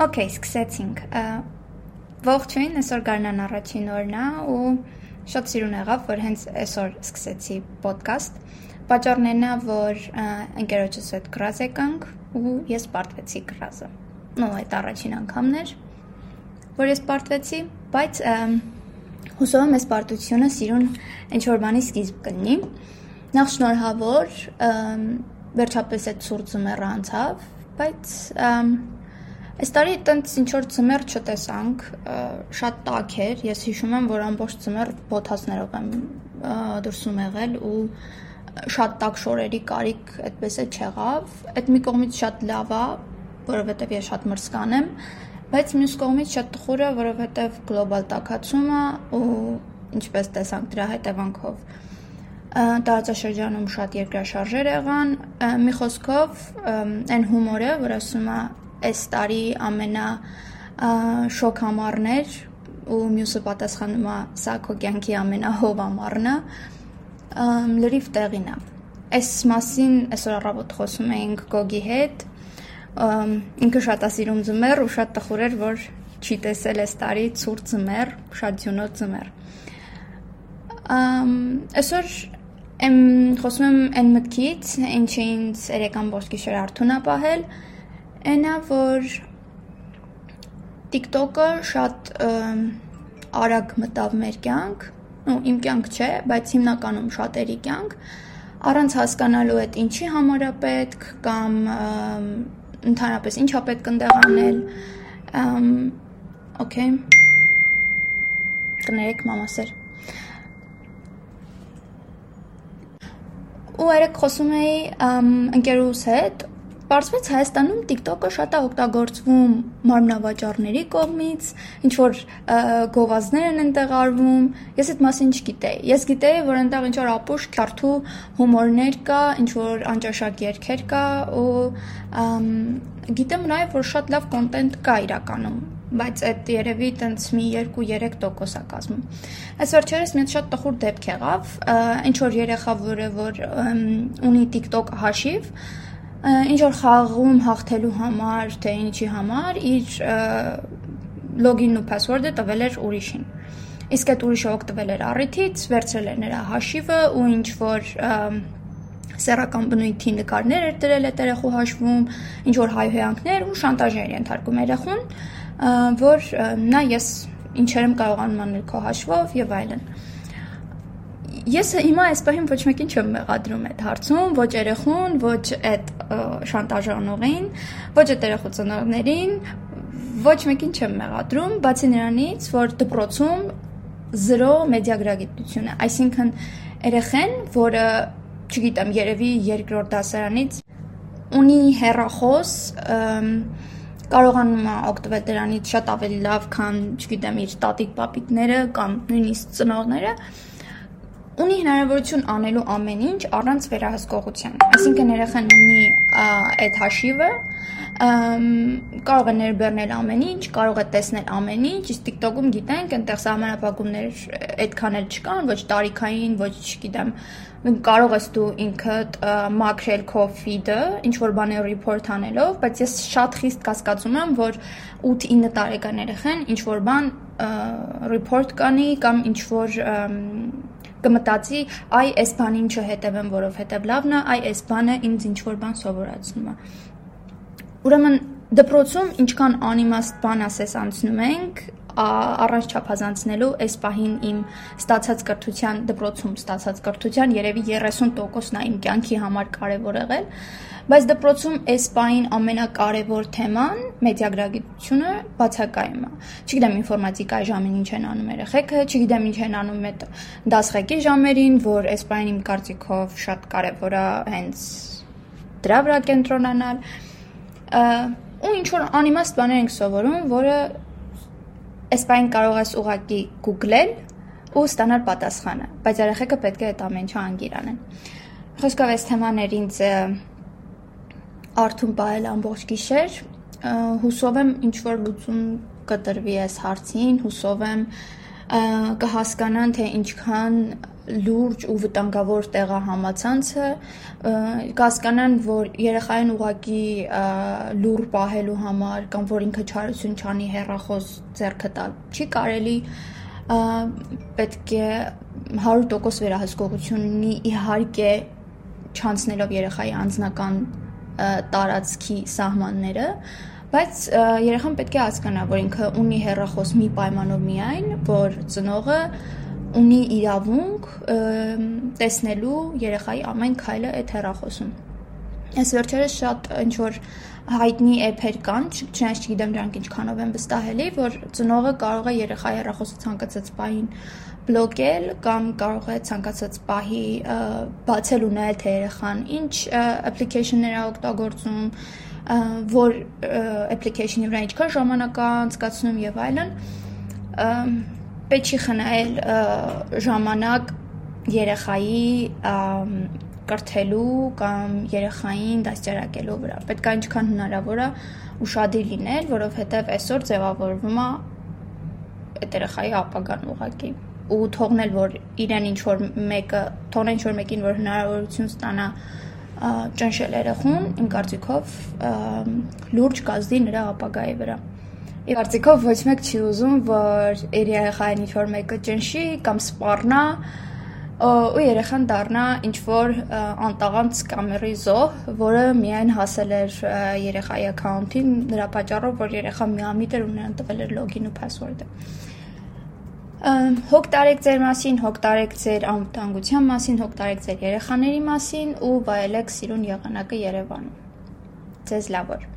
Okay, սկսեցինք։ Ողջույն, այսօր գարնան առաջին օրն է ու շատ սիրուն եղավ, որ հենց այսօր սկսեցի ոդկաստ։ Պատճառներն է, որ ընկերոջս հետ գրազ եկանք ու ես պարտվեցի գրազը։ Ну, այդ առաջին անգամն էր, որ ես պարտվեցի, բայց հուսով եմ այս պարտությունը սիրուն ինչ որ բանի սկիզբ կլինի։ Նախ շնորհավոր, վերջապես այդ ցուրտ ձմեռը անցավ, բայց Այս տարի տենց ինչ որ ծմեր չտեսանք, շատ տաք էր։ Ես հիշում եմ, որ ամբողջ ծմեր բոթասներով եմ դրսում եղել ու շատ տաք շորերի կարիք այդպես է չեղավ։ Այդ մի կողմից շատ լավ է, որովհետև ես շատ մրսկան եմ, բայց մյուս կողմից շատ տխուր է, որովհետև գլոբալ տաքացում է ու ինչպես տեսանք դրա հետևանքով տարածաշրջանում շատ երկրաշարժեր եղան։ Մի խոսքով, այն հումորը, որ ասում է այս տարի ամենա շոկ համառներ ու մյուսը պատասխանում է սա քո կյանքի ամենահով ամառնը լրիվ տեղին է այս մասին այսօր առավոտ խոսում էինք Գոգի հետ ինքը շատ է սիրում ձմեռ ու շատ տխուր էր որ չի տեսել այս տարի ցուրտ ձմեռ շատ ձյունոտ ձմեռ այսօր եմ խոսում եմ այն մտքից ինչը ինձ երեկան ողջ գիշեր արթուն է պահել Այնա որ TikTok-ը շատ արագ մտավ մեր կյանք, ու իմ կյանք չէ, բայց հիմնականում շատերի կյանք, առանց հասկանալու այդ ինչի համար է պետք կամ ընդհանրապես ինչա պետք ընդեղ անել։ Okay։ Կներեք մամասեր։ Ու երեք խոսում էի ընկերուս հետ Պարզվեց Հայաստանում TikTok-ը շատ է օգտագործվում մարմնավաճառների կողմից, ինչ որ գովազդներ են այնտեղ արվում։ Ես այդ մասին չգիտեի։ Ես գիտեի, որ այնտեղ ինչ որ ապուշ քյարթու հումորներ կա, ինչ որ անճաշակ երգեր կա ու գիտեմ նաև որ շատ լավ կոնտենտ կա իրականում բայց այդ երևի տենց մի 2-3% է կազմում։ Այս վերջերս մի շատ տխուր դեպք եղավ, ինչ որ երեխա, որը որ ունի TikTok հաշիվ, ինչ որ խաղում հաղթելու համար, թե ինչի համար իր լոգինն ու password-ը տվել էր ուրիշին։ Իսկ այդ ուրիշը օգտվել էր առիթից, վերցրել էր նրա հաշիվը ու ինչ որ սեռական բնույթի նկարներ էր դրել այդ երեխու հաշվում, ինչ որ հայհոյանքներ ու շանտաժ էր ենթարկում երեխուն, որ նա ես ինչեր եմ կարողանում անել քո հաշվով եւ այլն։ Ես հիմա այս պահին ոչ մեկին չեմ մեղադրում այդ հարցում, ոչ երեխուն, ոչ այդ շանտաժանողին, ոչ այդ երեխու ծնողներին, ոչ մեկին չեմ մեղադրում, բացի նրանից, որ դպրոցում 0 մեդիագրագիտություն է, այսինքն երեխեն, որը, չգիտեմ, երևի երկրորդ դասարանից ունի հերախոս, կարողանում է օգտվել դրանից շատ ավելի լավ, քան, չգիտեմ, իր տատիկ պապիկները կամ նույնիսկ ծնողները, ունի հնարավորություն անելու ամեն ինչ առանց վերահսկողության։ Այսինքն երեխան ունի այդ հաշիվը, կարող է ներբեռնել ամեն ինչ, կարող է տեսնել ամեն ինչ, իսկ TikTok-ում գիտենք, այնտեղ սահմանափակումներ այդքան էլ չկան, ոչ տարիքային, ոչ, չգիտեմ, կարող ես դու ինքդ մաքրել քո feed-ը, ինչ որ բաներ report անելով, բայց ես շատ խիստ կասկածում եմ, որ 8-9 տարեկան երեխան ինչ որ բան report կանի կամ ինչ որ կմտածի, այ այս բանին չհետևեմ, որովհետև լավն է, այ այս բանը ինձ ինչ որ բան սովորացնում է։ Ուրեմն դպրոցում ինչքան անիմաստ բան ասես անցնում ենք, առանց չափազանցնելու այս պահին իմ ստացած կրթության դպրոցում ստացած կրթության երևի 30%-ն է իմ կյանքի համար կարևոր եղել բայց դպրոցում այս պահին ամենակարևոր թեման մեդիագրագիտությունը բացակայում է չգիտեմ ինֆորմատիկայի ժամին ինչ են անում երեխեքը չգիտեմ ինչ են անում այդ դասղեկի ժամերին որ այս պահին իմ կարծիքով շատ կարևոր է հենց դրա վրա կենտրոնանալ ու ինչ որ անիմաստ բաներ ենք սովորում, որը այս բան կարող ես ուղակի Google-ել ու ստանալ պատասխանը, բայց երեխեքը պետք է այդ ամեն ինչը անգիր անեն։ Խոսքով այս թեմաներ ինձ արթուն պահել ամբողջ գիշեր, հուսով եմ ինչ որ լուծում կտրվի այս հարցին, հուսով եմ կհասկանան թե ինչքան լուրջ ու վտանգավոր տեղահամացանցը կհասկանան, որ երեխային ուղակի լուր պահելու համար կամ որ ինքը չարություն չանի հերախոս ձեռքը տալ չի կարելի պետք է 100% վերահսկողություն ունի իհարկե չանցնելով երեխայի անձնական տարածքի սահմանները, բայց երեխան պետք է հասկանա, որ ինքը ունի հերախոս մի պայմանով միայն, որ ծնողը ունի իրավունք տեսնելու երեխայի ամեն քայլը այդ հեռախոսում։ Այս վերջերս շատ ինչ որ հայտնի էփեր կան, չնայած չգիտեմ դրանք ինչքանով են վստահելի, որ ծնողը կարող է երեխայի հեռախոսը ցանկացած պահին բլոկել կամ կարող է ցանկացած պահի բացել ու նայել թե երեխան ինչ application-ներ է օգտագործում, որ application-ի վրա ինչքան ժամանակ է անցկացնում եւ այլն պետք չի խնայել ժամանակ երեխայի կրթելու կամ երեխային դաստիարակելու վրա։ Պետք է ինչքան հնարավոր է ուշադիր լինել, որովհետև այսօր ձևավորվում է այդ երեխայի ապագան ուղակի ու թողնել որ իրեն ինչ որ մեկը թողնել ինչ որ մեկին որ հնարավորություն ստանա ճնշել երեխուն իմ կարծիքով լուրջ կազդի նրա ապագայի վրա Իմ կարծիքով ոչ մեկ չի ուզում, որ իր երեխային ինչ-որ մեկը ճնշի կամ սպառնա ու երեխան դառնա ինչ որ անտաղանց կամերի զոհ, որը միայն հասել էր երեխայի account-ին նրա պատճառով, որ երեխան միամիտ էր ու նրան տվել էր login ու password-ը։ Հոգ տարեք ձեր մասին, հոգ տարեք ձեր անվտանգության մասին, հոգ տարեք ձեր երեխաների մասին ու վայելեք սիրուն եղանակը Երևանում։ Ձեզ լավ օր։